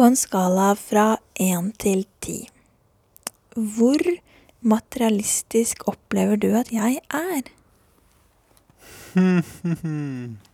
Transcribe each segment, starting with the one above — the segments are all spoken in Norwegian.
På en skala fra én til ti, hvor materialistisk opplever du at jeg er?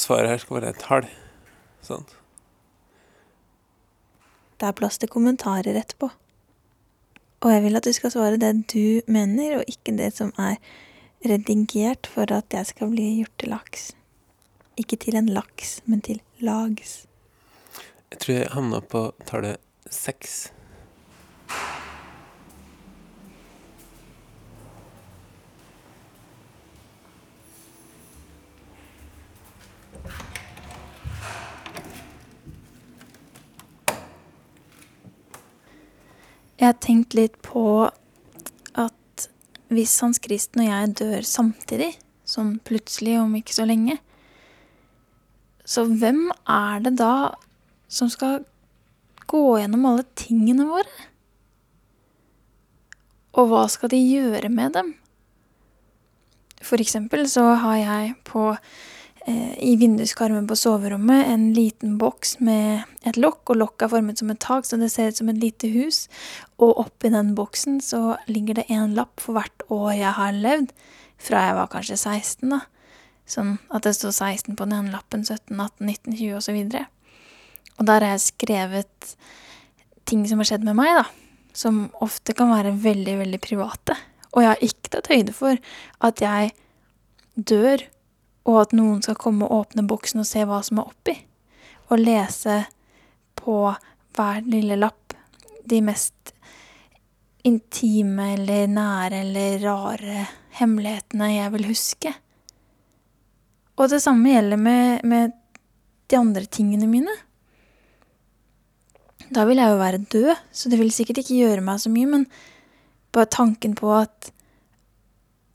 svaret her skal være et tall. Sant? Det er plass til kommentarer etterpå. Og jeg vil at du skal svare det du mener, og ikke det som er redigert for at jeg skal bli gjort til laks. Ikke til en laks, men til lags. Jeg tror jeg havna på tallet seks. Jeg tenkt litt på at hvis Hans Kristen og jeg dør samtidig, sånn plutselig om ikke så lenge, så hvem er det da som skal gå gjennom alle tingene våre? Og hva skal de gjøre med dem? For eksempel så har jeg på i vinduskarmen på soverommet en liten boks med et lokk, og lokket er formet som et tak, så det ser ut som et lite hus. Og oppi den boksen så ligger det en lapp for hvert år jeg har levd, fra jeg var kanskje 16, da. Sånn at det står 16 på den ene lappen, 17, 18, 19, 20 og så videre. Og der har jeg skrevet ting som har skjedd med meg, da. Som ofte kan være veldig, veldig private. Og jeg har ikke tatt høyde for at jeg dør og at noen skal komme og åpne boksen og se hva som er oppi. Og lese på hver lille lapp de mest intime eller nære eller rare hemmelighetene jeg vil huske. Og det samme gjelder med, med de andre tingene mine. Da vil jeg jo være død, så det vil sikkert ikke gjøre meg så mye, men bare tanken på at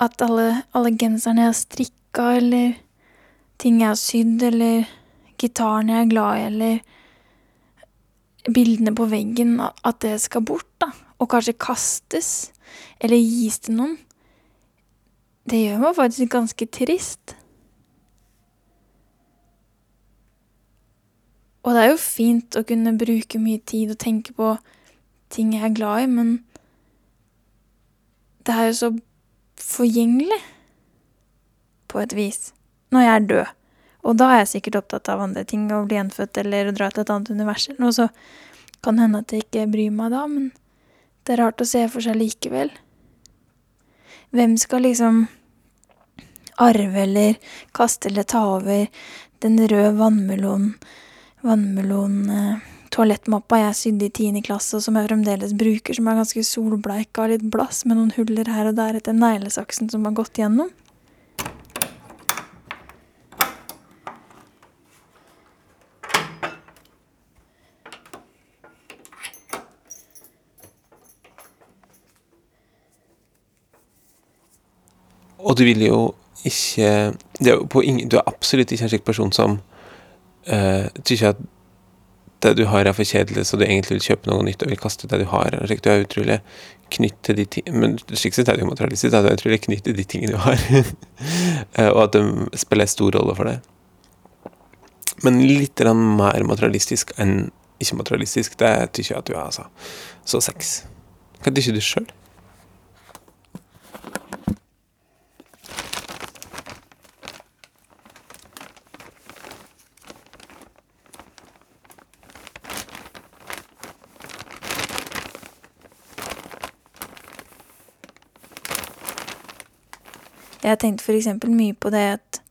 at alle, alle genserne jeg har strikka, eller ting jeg har sydd, eller gitaren jeg er glad i, eller bildene på veggen, at det skal bort, da. Og kanskje kastes, eller gis til noen. Det gjør meg faktisk ganske trist. Og det er jo fint å kunne bruke mye tid og tenke på ting jeg er glad i, men det er jo så forgjengelig på et vis når jeg er død. Og da er jeg sikkert opptatt av andre ting, å bli gjenfødt eller å dra til et annet univers eller noe, så kan hende at jeg ikke bryr meg da, men det er rart å se for seg likevel. Hvem skal liksom arve eller kaste eller ta over den røde vannmelon, vannmelon eh, toalettmappa jeg sydde i tiende klasse, og som jeg fremdeles bruker, som er ganske solbleika og litt blass, med noen huller her og der etter neglesaksen som har gått gjennom. Og du vil jo ikke det er ingen, Du er absolutt ikke en slik person som uh, tykker at det du har, er for kjedelig, så du egentlig vil kjøpe noe nytt og vil kaste det du har. Slik, du er utrolig knytt til de ting Men slik sett er det jo materialistisk. at Du er utrolig knytt til de tingene du har, uh, og at de spiller stor rolle for deg. Men litt mer materialistisk enn ikke-materialistisk, det tykker jeg at du er, altså. Så sex. Hva tykker du sjøl? Jeg tenkte eksempel mye på det at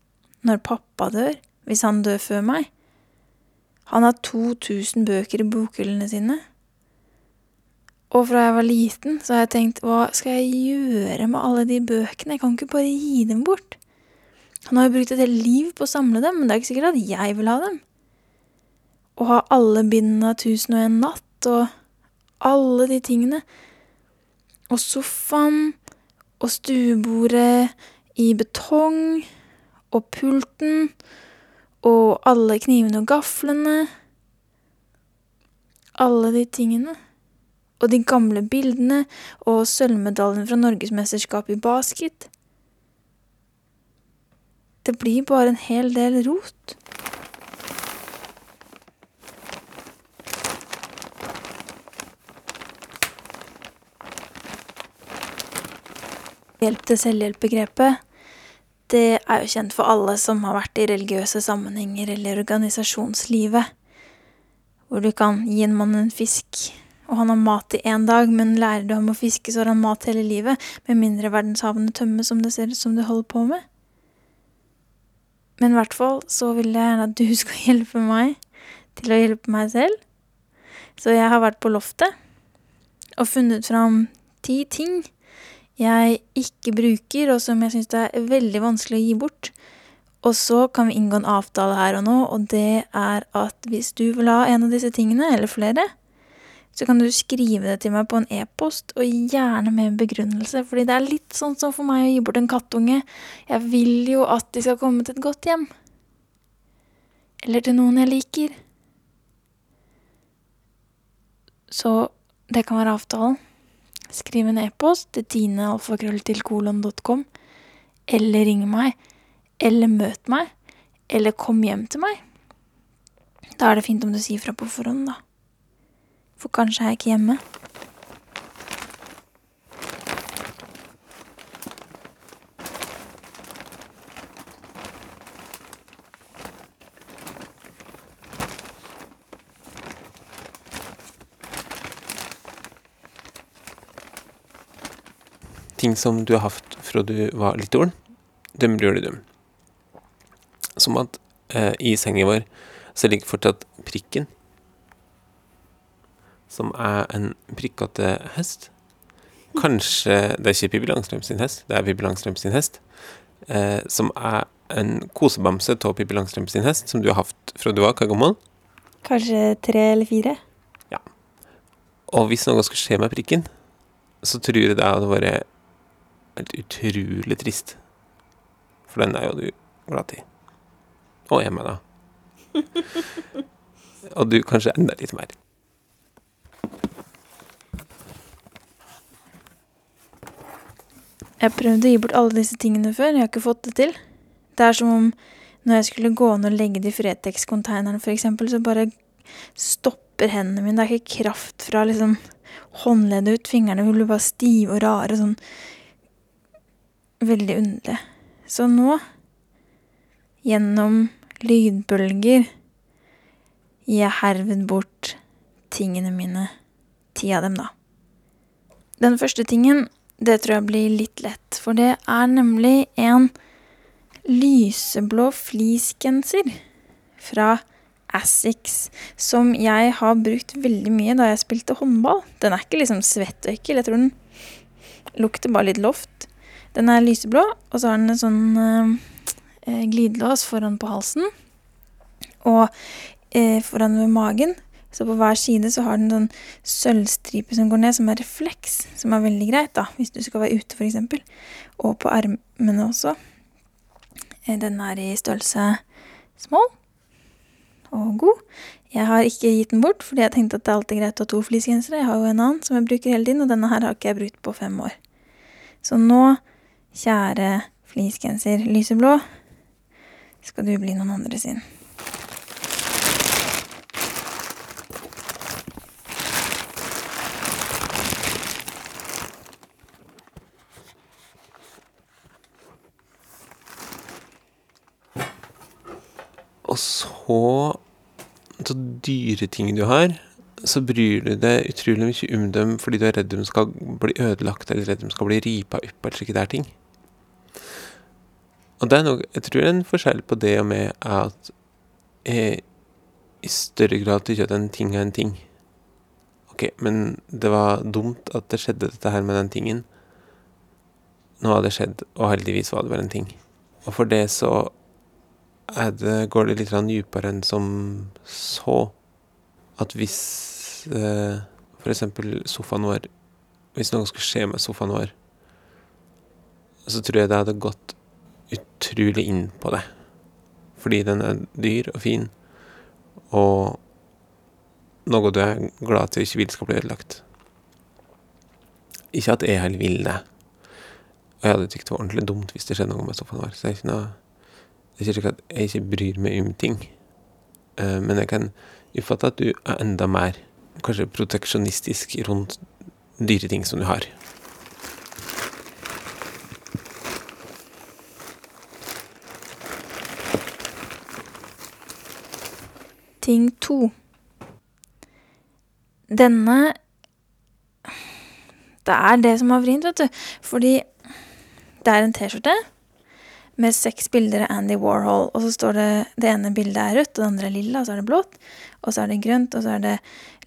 når pappa dør, hvis han dør før meg Han har 2000 bøker i bokhyllene sine. Og fra jeg var liten, så har jeg tenkt hva skal jeg gjøre med alle de bøkene? Jeg kan ikke bare gi dem bort. Han har jo brukt et helt liv på å samle dem, men det er ikke sikkert at jeg vil ha dem. å ha alle bindene av Tusen og en natt og alle de tingene. Og sofaen og stuebordet i betong og pulten og alle knivene og gaflene. Alle de tingene. Og de gamle bildene og sølvmedaljen fra norgesmesterskapet i basket. Det blir bare en hel del rot. Hjelp til selvhjelp-begrepet, det er jo kjent for alle som har vært i religiøse sammenhenger eller organisasjonslivet, hvor du kan gi en mann en fisk, og han har mat i én dag, men lærer du ham å fiske, så har han mat hele livet, med mindre verdenshavene tømmes som det ser ut som du holder på med. Men i hvert fall så vil jeg gjerne at du skal hjelpe meg til å hjelpe meg selv. Så jeg har vært på loftet og funnet fram ti ting jeg ikke bruker, og som jeg syns det er veldig vanskelig å gi bort. Og så kan vi inngå en avtale her og nå, og det er at hvis du vil ha en av disse tingene, eller flere, så kan du skrive det til meg på en e-post, og gjerne med en begrunnelse, fordi det er litt sånn som for meg å gi bort en kattunge. Jeg vil jo at de skal komme til et godt hjem. Eller til noen jeg liker. Så det kan være avtalen. Skriv en e-post til tinealfakrølltilkolon.com, eller ring meg, eller møt meg, eller kom hjem til meg. Da er det fint om du sier fra på forhånd, da. For kanskje er jeg ikke hjemme. Ting som du har hatt fra du var liten, dem blir du. dum. Som at eh, i sengen vår så ligger fortsatt prikken. Som er en prikkete hest. Kanskje Det er ikke Pippi Langstrøm sin hest, det er Pippi Langstrøm sin hest. Eh, som er en kosebamse av Pippi Langstrøm sin hest, som du har hatt fra du var kagamål. gammel. Kanskje tre eller fire? Ja. Og hvis noe skulle skje med prikken, så tror jeg det hadde vært helt utrolig trist. For den er jo du glad i. Og jeg med, da. Og du kanskje enda litt mer. Jeg prøvde å gi bort alle disse tingene før, jeg har ikke fått det til. Det er som om når jeg skulle gå ned og legge det i Fretex-konteineren, eksempel, så bare stopper hendene mine. Det er ikke kraft fra liksom håndleddet ut. Fingrene blir bare stive og rare, sånn veldig underlig. Så nå, gjennom lydbølger, gir jeg herved bort tingene mine. Ti av dem, da. Den første tingen, det tror jeg blir litt lett, for det er nemlig en lyseblå fleecegenser fra Assix som jeg har brukt veldig mye da jeg spilte håndball. Den er ikke liksom svett og ekkel, jeg tror den lukter bare litt loft. Den er lyseblå, og så har den en sånn eh, glidelås foran på halsen. Og eh, foran ved magen, så på hver side så har den sånn sølvstripe som går ned, som er refleks, som er veldig greit, da, hvis du skal være ute, eksempel. Og på armene også. Eh, Den er i størrelse small og god. Jeg har ikke gitt den bort, fordi jeg tenkte at det er alltid greit å ha to fleecegensere. Jeg har jo en annen som jeg bruker hele tiden, og denne her har ikke jeg brukt på fem år. Så nå, kjære fleecegenser lyseblå, skal du bli noen andre sin. Og så så dyre ting du har, så bryr du deg utrolig mye om dem fordi du er redd de skal bli ødelagt, eller redd de skal bli ripa opp, eller slike der ting. Og det er nok, jeg tror det er en forskjell på det og med at jeg i større grad tykker at en ting er en ting. Ok, men det var dumt at det skjedde dette her med den tingen. Nå har det skjedd, og heldigvis var det bare en ting. Og for det så er det, går det litt dypere enn som så. at hvis eh, eksempel sofaen vår Hvis noe skulle skje med sofaen vår, så tror jeg det hadde gått utrolig inn på det. Fordi den er dyr og fin, og noe du er glad til ikke vil skal bli ødelagt. Ikke at jeg heller vil det. Og jeg hadde tykt det var ordentlig dumt hvis det skjedde noe med sofaen vår. Så det er ikke noe Det er ikke at jeg ikke bryr meg om ting. Eh, men jeg kan oppfatte at du er enda mer kanskje proteksjonistisk rundt dyre ting som du har. Ting to. Denne Det er det som er vrient, vet du. Fordi det er en T-skjorte med seks bilder av Andy Warhol. Og så står det det ene bildet er rødt, og det andre er lilla, og så er det blått. Og så er det grønt, og så er det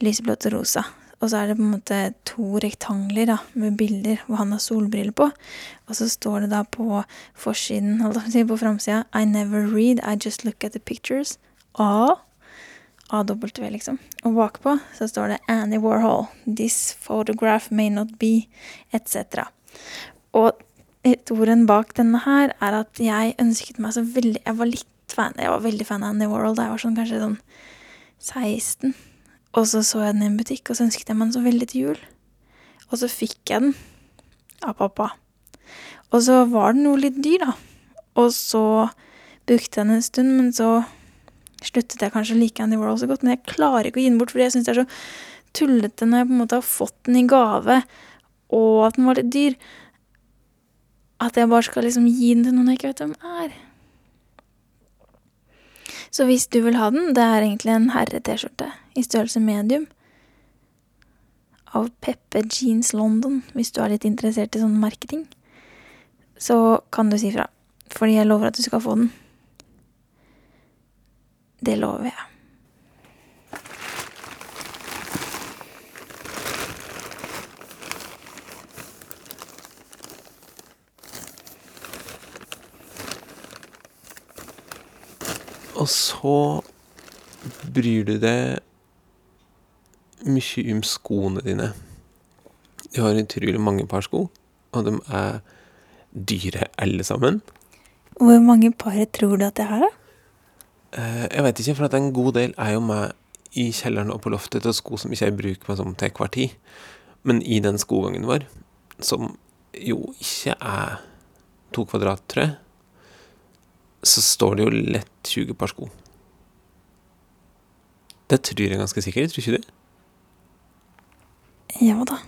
lyseblått og rosa. Og så er det på en måte to rektangler da, med bilder hvor han har solbriller på. Og så står det da på forsiden, holdt jeg på å si, på framsida I never read, I just look at the pictures. A. AW, liksom. Og bakpå så står det Andy Warhol. This photograph may not be, etc. Og historien bak denne her er at jeg ønsket meg så veldig Jeg var litt fan Jeg var veldig fan av Andy Warhol da jeg var sånn kanskje sånn 16. Og så så jeg den i en butikk, og så ønsket jeg meg den så veldig til jul. Og så fikk jeg den av pappa. Og så var den jo litt dyr, da. Og så brukte jeg den en stund, men så sluttet jeg kanskje å like Andy Warhol så godt. Men jeg klarer ikke å gi den bort, fordi jeg syns det er så tullete når jeg på en måte har fått den i gave, og at den var litt dyr. At jeg bare skal liksom gi den til noen jeg ikke vet hvem er. Så hvis du vil ha den, det er egentlig en herre-T-skjorte i størrelse medium. Av Peppe Jeans London, hvis du er litt interessert i sånne merketing. Så kan du si fra. Fordi jeg lover at du skal få den. Det lover jeg. Og så bryr du deg mye om skoene dine. Du har utrolig mange par sko, og de er dyre alle sammen. Hvor mange par tror du at jeg har, da? Eh, Jeg vet ikke, for at en god del er jo med i kjelleren og på loftet til sko som ikke er i bruk med sånn til hver tid. Men i den skogangen vår, som jo ikke er to kvadrat, tror jeg, så står det jo lett 20 par sko. Det tror jeg ganske sikkert, tror ikke du? Ja da.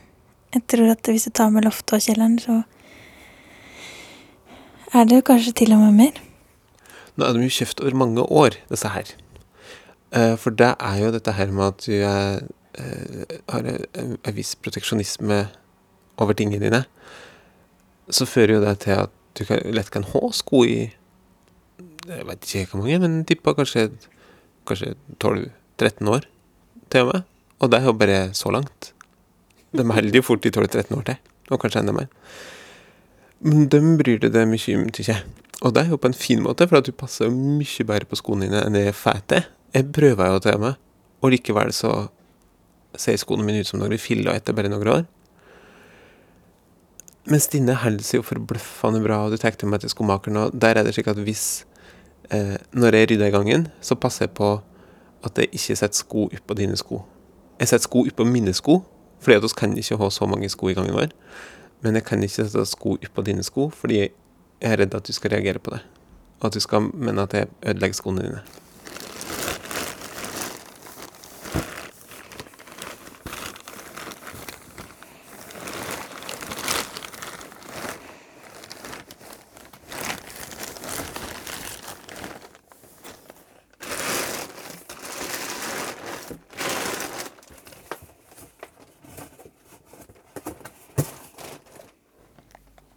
Jeg tror at hvis du tar med loftet og kjelleren, så er det jo kanskje til og med mer. Nå er de jo kjøpt over mange år, disse her. Eh, For det er jo dette her med at du er, eh, har en viss proteksjonisme over tingene dine. Så fører jo det til at du kan, lett kan ha sko i Jeg vet ikke hvor mange, men tippa kanskje, kanskje 12-13 år til og med. Og det er jo bare så langt. De holder jo fort i 12-13 år til, og kanskje enda mer. Men dem bryr du deg mye om, tykker jeg. Og det er jo på en fin måte, for du passer jo mye bedre på skoene dine enn det jeg får. Jeg prøver jo til meg, og likevel så ser skoene mine ut som noen filler etter bare noen år. Mens dine holder seg jo forbløffende bra, og du tar til meg til skomakeren, og der er det slik at hvis eh, Når jeg rydder i gangen, så passer jeg på at jeg ikke setter sko oppå dine sko. Jeg setter sko oppå mine sko, fordi at vi kan ikke ha så mange sko i gangen vår. Men jeg kan ikke sette sko oppå dine sko, fordi jeg er redd at du skal reagere på det. Og at du skal mene at jeg ødelegger skoene dine.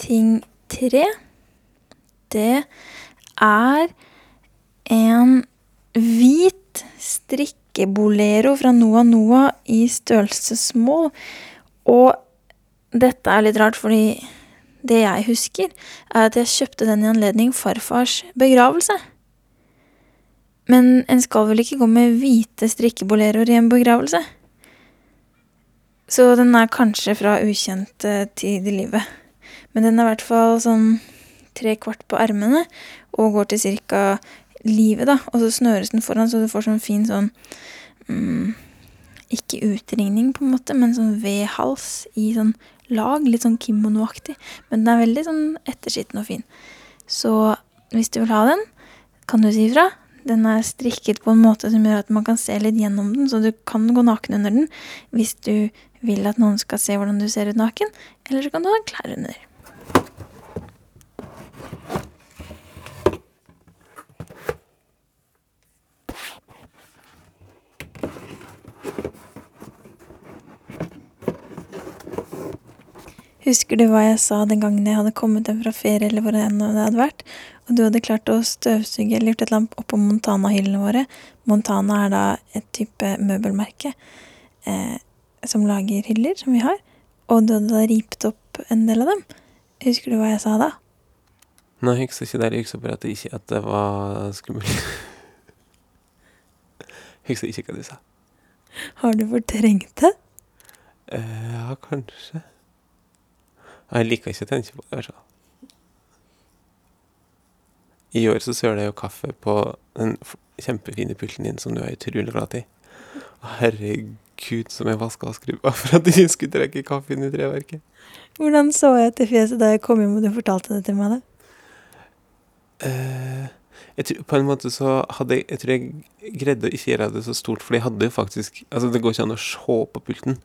Ting tre, det er en hvit strikkebolero fra Noah Noah i størrelsesmål. Og dette er litt rart, fordi det jeg husker, er at jeg kjøpte den i anledning farfars begravelse. Men en skal vel ikke gå med hvite strikkeboleroer i en begravelse? Så den er kanskje fra ukjent tid i livet. Men den er i hvert fall sånn tre kvart på ermene og går til cirka livet, da. Og så snøres den foran, så du får sånn fin sånn mm, Ikke utringning, på en måte, men sånn V-hals i sånn lag. Litt sånn kimonoaktig. Men den er veldig sånn etterskitten og fin. Så hvis du vil ha den, kan du si ifra. Den er strikket på en måte som gjør at man kan se litt gjennom den, så du kan gå naken under den hvis du vil at noen skal se hvordan du ser ut naken, eller så kan du ha klær under. Husker du hva jeg sa den gangen jeg hadde kommet hjem fra ferie, eller hvor enn det hadde vært, og du hadde klart å støvsuge eller gjort et eller annet oppå Montana-hyllene våre? Montana er da et type møbelmerke eh, som lager hyller, som vi har, og du hadde da ript opp en del av dem. Husker du hva jeg sa da? Nei, jeg husker ikke det. Jeg husker bare at det, ikke, at det var skummelt. jeg husker ikke hva du sa. Har du fortrengt det? Eh, ja, kanskje. Jeg liker ikke å tenke på det. Altså. I år så søler jeg jo kaffe på den kjempefine pulten din som du er utrolig glad i. Herregud, som jeg vaska og skrubba for at du ikke skulle trekke kaffe inn i treverket. Hvordan så jeg til fjeset da jeg kom hjem og du fortalte det til meg? det? Uh, jeg tror, på en måte så hadde jeg Jeg tror jeg greide å ikke gjøre det så stort, for jeg hadde jo faktisk Altså, det går ikke an å se på pulten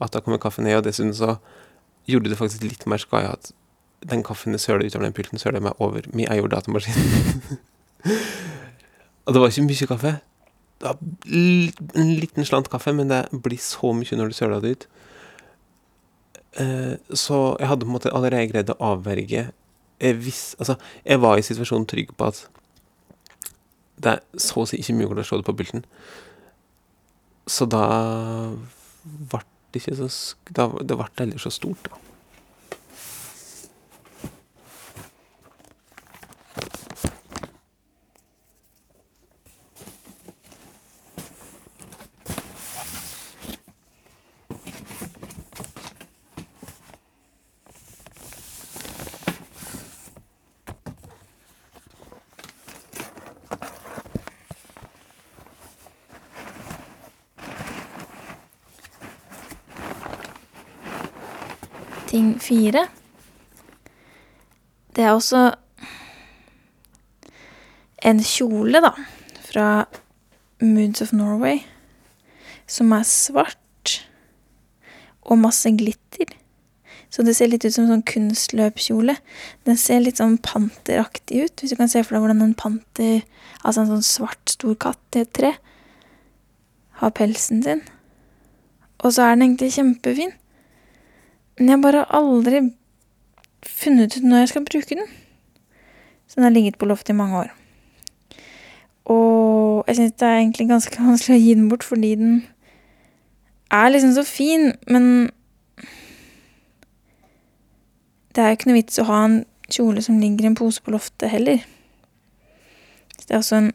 at da kommer kaffen ned, og dessuten så gjorde det faktisk litt mer skade at den kaffen jeg søler utover den pulten, søler meg over min egen datamaskin. og det var ikke mye kaffe. Det var en liten slant kaffe, men det blir så mye når du søler det ut. Eh, så jeg hadde på en måte allerede greid å avverge jeg, vis, altså, jeg var i situasjonen trygg på at det er så å si ikke mulig å slå det på pulten. Så da ble ikke så Det ble heller så stort, da. Ting fire. Det er også en kjole, da, fra Moods of Norway, som er svart og masse glitter. Så det ser litt ut som en sånn kunstløpkjole. Den ser litt sånn panteraktig ut, hvis du kan se for deg hvordan en panter, altså en sånn svart, stor katt i et tre, har pelsen sin. Og så er den egentlig kjempefin. Men jeg bare aldri funnet ut når jeg skal bruke den. Så den har ligget på loftet i mange år. Og jeg syns det er egentlig ganske vanskelig å gi den bort, fordi den er liksom så fin, men det er jo ikke noe vits å ha en kjole som ligger i en pose på loftet heller. Så det er også en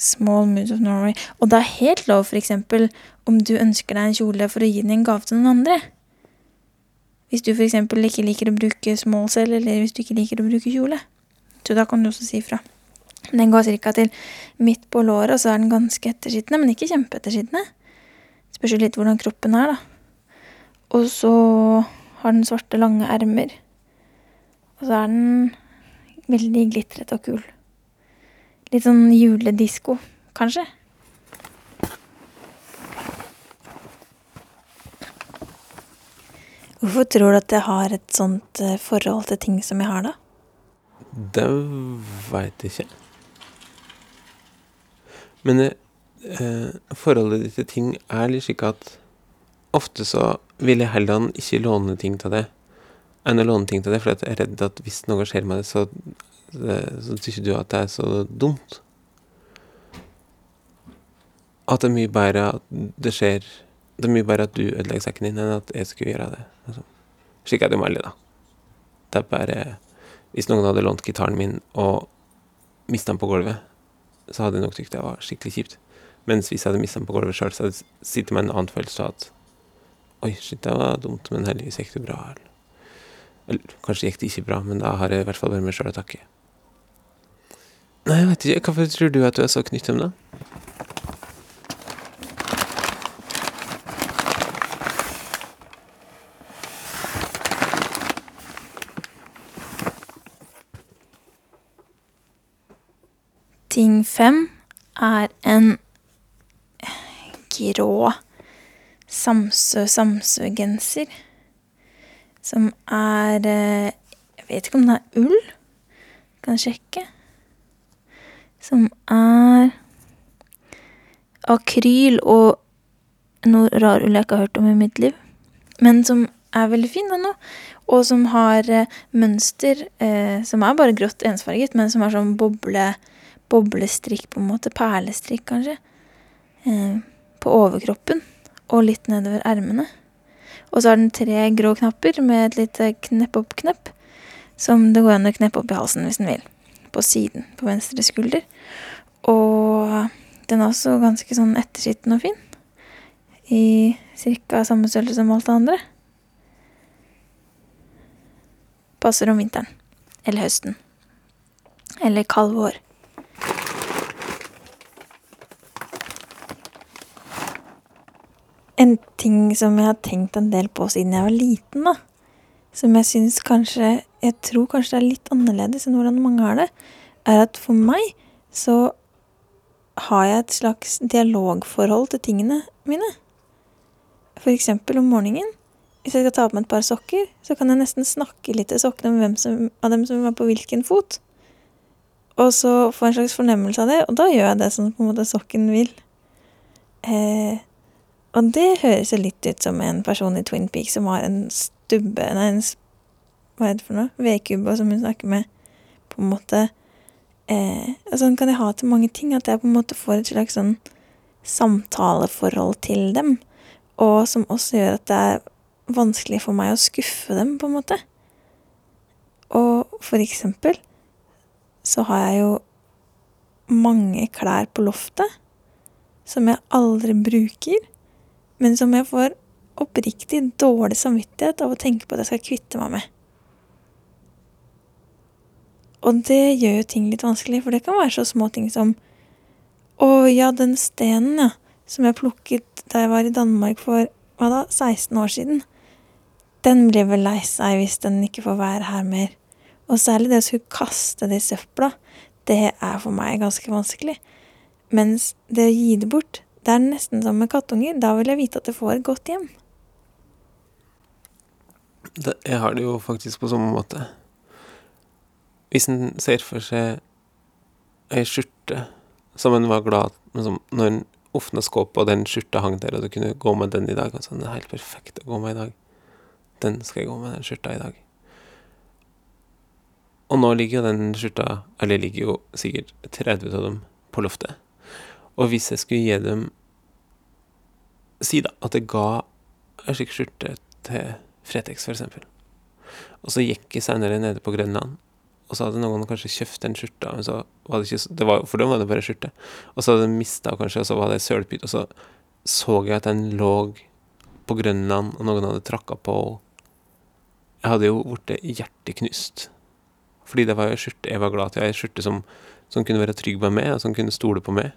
small mood of Norway. Og det er helt lov, eksempel, om du ønsker deg en kjole for å gi den i en gave til noen andre. Hvis du eksempel ikke liker å bruke small eller hvis du ikke liker å bruke kjole. Så da kan du også si fra. Den går ca. til midt på låret, og så er den ganske ettersittende, men ikke kjempeettersittende. Spørs jo litt hvordan kroppen er, da. Og så har den svarte, lange ermer. Og så er den veldig glitret og kul. Litt sånn juledisko, kanskje. Hvorfor tror du at jeg har et sånt eh, forhold til ting som jeg har, da? Det veit jeg ikke. Men eh, forholdet ditt til ting er litt slik at ofte så vil jeg heller ikke låne ting til det enn å låne ting til det, for jeg er redd at hvis noe skjer med det, så, det, så syns du at det er så dumt. At det er mye bedre at det skjer Det er mye bedre at du ødelegger sekken din, enn at jeg skulle gjøre det. Altså, slik er det jo med alle, da. Det er bare Hvis noen hadde lånt gitaren min og mista den på gulvet, så hadde jeg nok tykt det var skikkelig kjipt. Mens hvis jeg hadde mista den på gulvet sjøl, så hadde jeg sittet med en annen følelse av at Oi, shit, det var dumt, men heldigvis gikk det bra. Eller, eller kanskje gikk det ikke bra, men da har jeg i hvert fall bare meg sjøl å takke. Nei, jeg vet ikke. Hvorfor tror du at du er så knyttet til dem, da? Ting fem er en grå Samsø-Samsø-genser. Som er eh, Jeg vet ikke om det er ull. Kan sjekke. Som er akryl og noe rar ull jeg ikke har hørt om i mitt liv. Men som er veldig fin, ennå. Og som har eh, mønster eh, som er bare grått ensfarget, men som har sånn boble boblestrikk, på en måte. Perlestrikk, kanskje. Eh, på overkroppen. Og litt nedover ermene. Og så har den tre grå knapper med et lite knepp-opp-knepp. Som det går an å kneppe opp i halsen hvis den vil. På siden, på venstre skulder. Og den er også ganske sånn etterskitten og fin. I cirka samme størrelse som alt det andre. Passer om vinteren. Eller høsten. Eller kald vår. En ting som jeg har tenkt en del på siden jeg var liten, da. Som jeg syns kanskje Jeg tror kanskje det er litt annerledes enn hvordan mange har det. Er at for meg så har jeg et slags dialogforhold til tingene mine. For eksempel om morgenen. Hvis jeg skal ta på meg et par sokker, så kan jeg nesten snakke litt til sokkene om hvem som, av dem som er på hvilken fot. Og så få en slags fornemmelse av det, og da gjør jeg det som på en måte sokken vil. Eh, og det høres jo litt ut som en person i Twin Peaks som har en stubbe Nei, en Hva er det for noe? Vedkubbe, som hun snakker med, på en måte. Eh, og sånn kan jeg ha til mange ting, at jeg på en måte får et slags sånn samtaleforhold til dem. Og som også gjør at det er vanskelig for meg å skuffe dem, på en måte. Og for eksempel så har jeg jo mange klær på loftet som jeg aldri bruker men som jeg får oppriktig dårlig samvittighet av å tenke på at jeg skal kvitte meg med. Og det gjør jo ting litt vanskelig, for det kan være så små ting som Å ja, den stenen, ja, som jeg plukket da jeg var i Danmark for hva da, 16 år siden. Den blir vel lei seg hvis den ikke får være her mer. Og særlig det å skulle kaste det i søpla, det er for meg ganske vanskelig. Mens det å gi det bort, det er nesten som med kattunger. Da vil jeg vite at det får et godt hjem. Det, jeg har det jo faktisk på samme måte. Hvis en ser for seg ei skjorte som en var glad liksom, Når en åpna skåpet, og den skjorta hang der, og du kunne gå med den i dag altså, Den er helt perfekt å gå med i dag. Den skal jeg gå med, den skjorta, i dag. Og nå ligger jo den skjorta Eller ligger jo sikkert 30 av dem på loftet. Og hvis jeg skulle gi dem Si da at jeg ga en slik skjorte til Fretex, eksempel. Og så gikk jeg senere nede på Grønland, og så hadde noen kanskje kjøpt den skjorta, men så var det ikke det var, For dem var det bare skjorte. Og så hadde de mista kanskje, og så var det sølpytt, og så så jeg at den lå på Grønland, og noen hadde tråkka på Jeg hadde jo blitt hjerteknust. Fordi det var jo ei skjorte jeg var glad til, ei skjorte som, som kunne være trygg på meg, og som kunne stole på meg.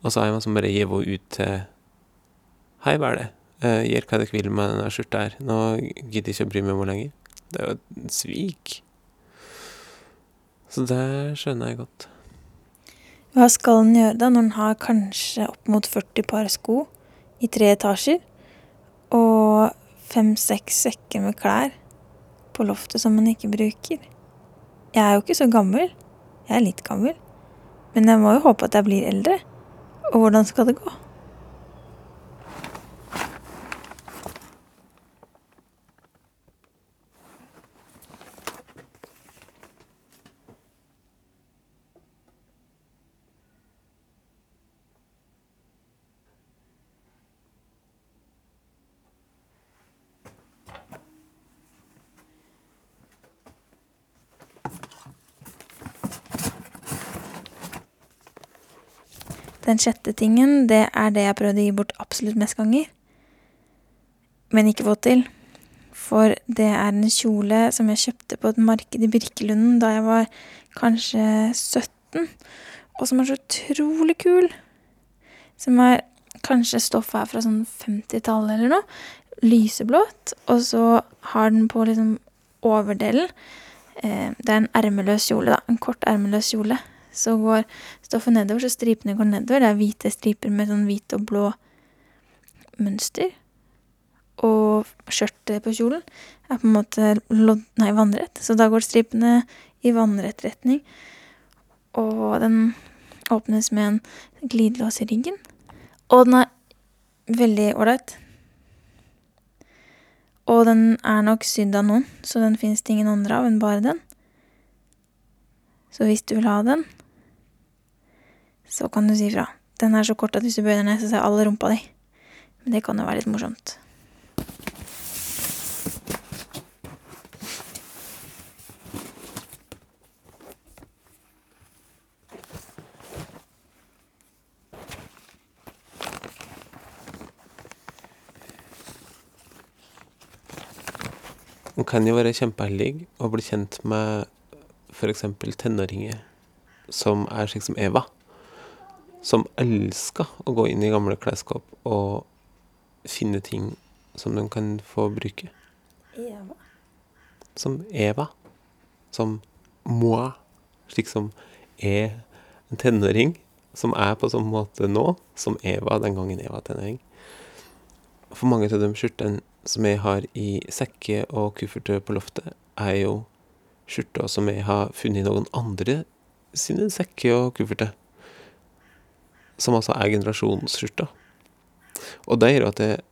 Og så har jeg som bare gir henne ut til Hei, hva er det? Uh, gjør hva dere vil med denne skjorta her. Nå gidder jeg ikke å bry meg om henne lenger. Det er jo et svik. Så det skjønner jeg godt. Hva skal en gjøre da, når en har kanskje opp mot 40 par sko i tre etasjer, og fem-seks sekker med klær på loftet som en ikke bruker? Jeg er jo ikke så gammel. Jeg er litt gammel. Men jeg må jo håpe at jeg blir eldre. Og hvordan skal det gå? Den sjette tingen, det er det jeg prøvde å gi bort absolutt mest ganger, men ikke fått til. For det er en kjole som jeg kjøpte på et marked i Birkelunden da jeg var kanskje 17, og som er så utrolig kul. Som er kanskje stoffet er fra sånn 50-tallet eller noe. Lyseblått, og så har den på liksom overdelen eh, Det er en ermeløs kjole, da. En kort ermeløs kjole. Så går stoffet nedover, så stripene går nedover. Det er hvite striper med sånn hvit og blå mønster. Og skjørtet på kjolen er på en måte lodd... Nei, vannrett. Så da går stripene i vannrett retning. Og den åpnes med en glidelås i ryggen. Og den er veldig ålreit. Og den er nok sydd av noen, så den fins det ingen andre av enn bare den. Så hvis du vil ha den, så kan du si ifra. Den er så kort at hvis du bøyer deg ned, så ser alle rumpa di. Men det kan jo være litt morsomt. Man kan jo være kjempeheldig og bli kjent med f.eks. tenåringer som er slik som Eva. Som elsker å gå inn i gamle klesskap og finne ting som de kan få bruke. Eva. Som Eva. Som moi. Slik som er en tenåring som er på sånn måte nå som Eva den gangen Eva var tenåring. For mange av de skjortene som jeg har i sekker og kufferter på loftet, er jo skjorter som jeg har funnet i noen andre sine sekker og kufferter. Som altså er generasjonsskjorta. Og det gjør at jeg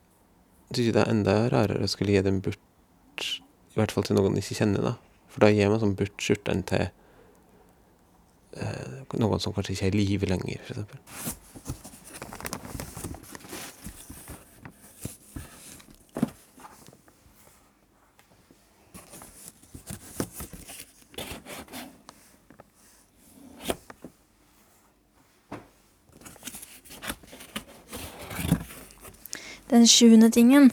syns det er enda rarere å skulle gi dem bort, i hvert fall til noen jeg ikke kjenner, da. For da gir man sånn bort skjortene til eh, noen som kanskje ikke er i live lenger, for Den sjuende tingen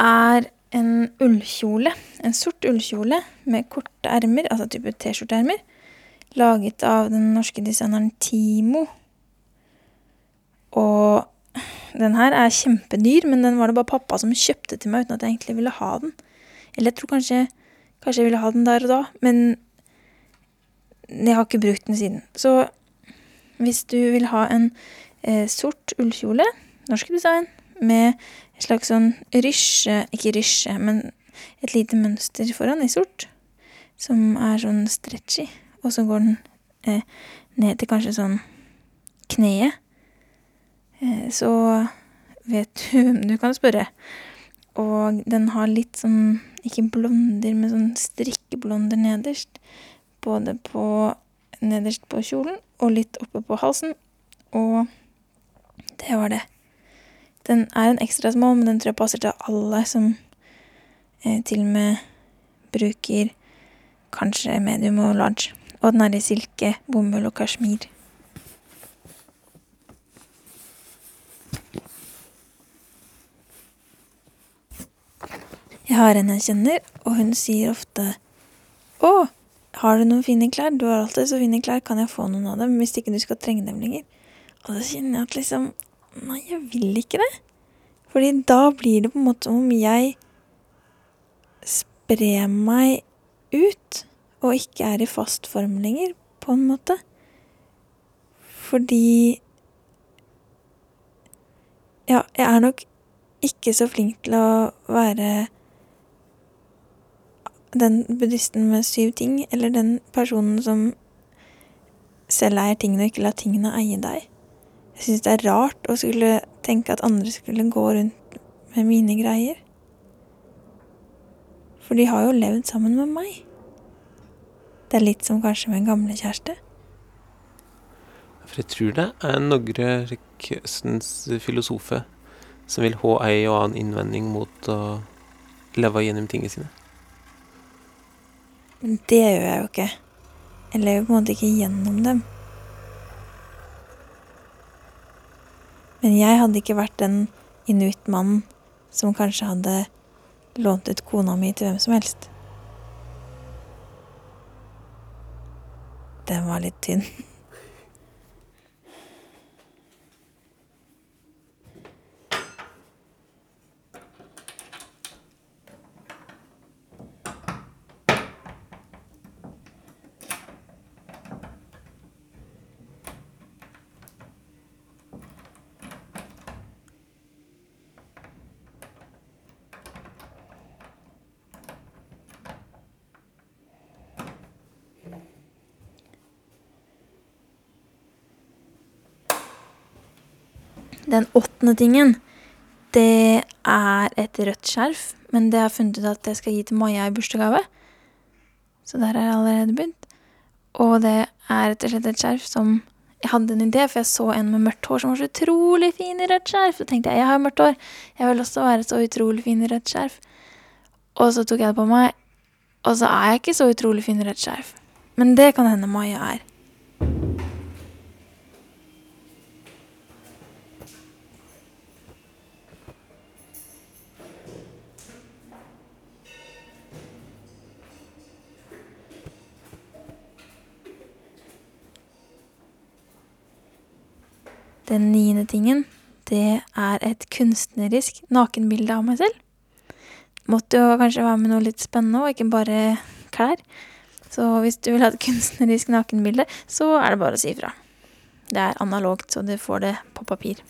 er en ullkjole. En sort ullkjole med korte ermer, altså type T-skjorteermer, laget av den norske designeren Timo. Og den her er kjempedyr, men den var det bare pappa som kjøpte til meg uten at jeg egentlig ville ha den. Eller jeg tror kanskje, kanskje jeg ville ha den der og da, men jeg har ikke brukt den siden. Så hvis du vil ha en eh, sort ullkjole, norsk design, med et slags sånn rysje Ikke rysje, men et lite mønster foran i sort, som er sånn stretchy, og så går den eh, ned til kanskje sånn kneet, eh, så vet du hvem du kan spørre. Og den har litt sånn, ikke blonder, men sånn strikkeblonder nederst. Både på nederst på kjolen og litt oppe på halsen. Og det var det. Den er en ekstra small, men den tror jeg passer til alle som eh, til og med bruker kanskje medium og large. Og den er i silke, bomull og kasjmir. Jeg har en jeg kjenner, og hun sier ofte Å, har du noen fine klær? Du har alltid så fine klær, kan jeg få noen av dem hvis ikke du skal trenge dem lenger? Og så kjenner jeg at liksom Nei, jeg vil ikke det. Fordi da blir det på en måte som om jeg sprer meg ut, og ikke er i fast form lenger, på en måte. Fordi Ja, jeg er nok ikke så flink til å være den buddhisten med syv ting, eller den personen som selv eier tingene og ikke lar tingene eie deg. Jeg syns det er rart å skulle tenke at andre skulle gå rundt med mine greier. For de har jo levd sammen med meg. Det er litt som kanskje med en gamle kjæreste. For jeg tror det er noen slik Østens filosofer som vil ha ei og annen innvending mot å leve gjennom tingene sine. Men det gjør jeg jo ikke. Jeg lever på en måte ikke gjennom dem. Men jeg hadde ikke vært den inuittmannen som kanskje hadde lånt ut kona mi til hvem som helst. Den var litt tynn. Den åttende tingen, det er et rødt skjerf, men det har funnet ut at jeg skal gi til Maja i bursdagsgave. Så der har jeg allerede begynt. Og det er rett og slett et skjerf som Jeg hadde en idé, for jeg så en med mørkt hår som var så utrolig fin i rødt skjerf. Så tenkte jeg jeg har mørkt hår, jeg vil også være så utrolig fin i rødt skjerf. Og så tok jeg det på meg, og så er jeg ikke så utrolig fin i rødt skjerf. Men det kan hende Maja er. Den niende tingen, det er et kunstnerisk nakenbilde av meg selv. Måtte jo kanskje være med noe litt spennende og ikke bare klær. Så hvis du vil ha et kunstnerisk nakenbilde, så er det bare å si ifra. Det er analogt, så du får det på papir.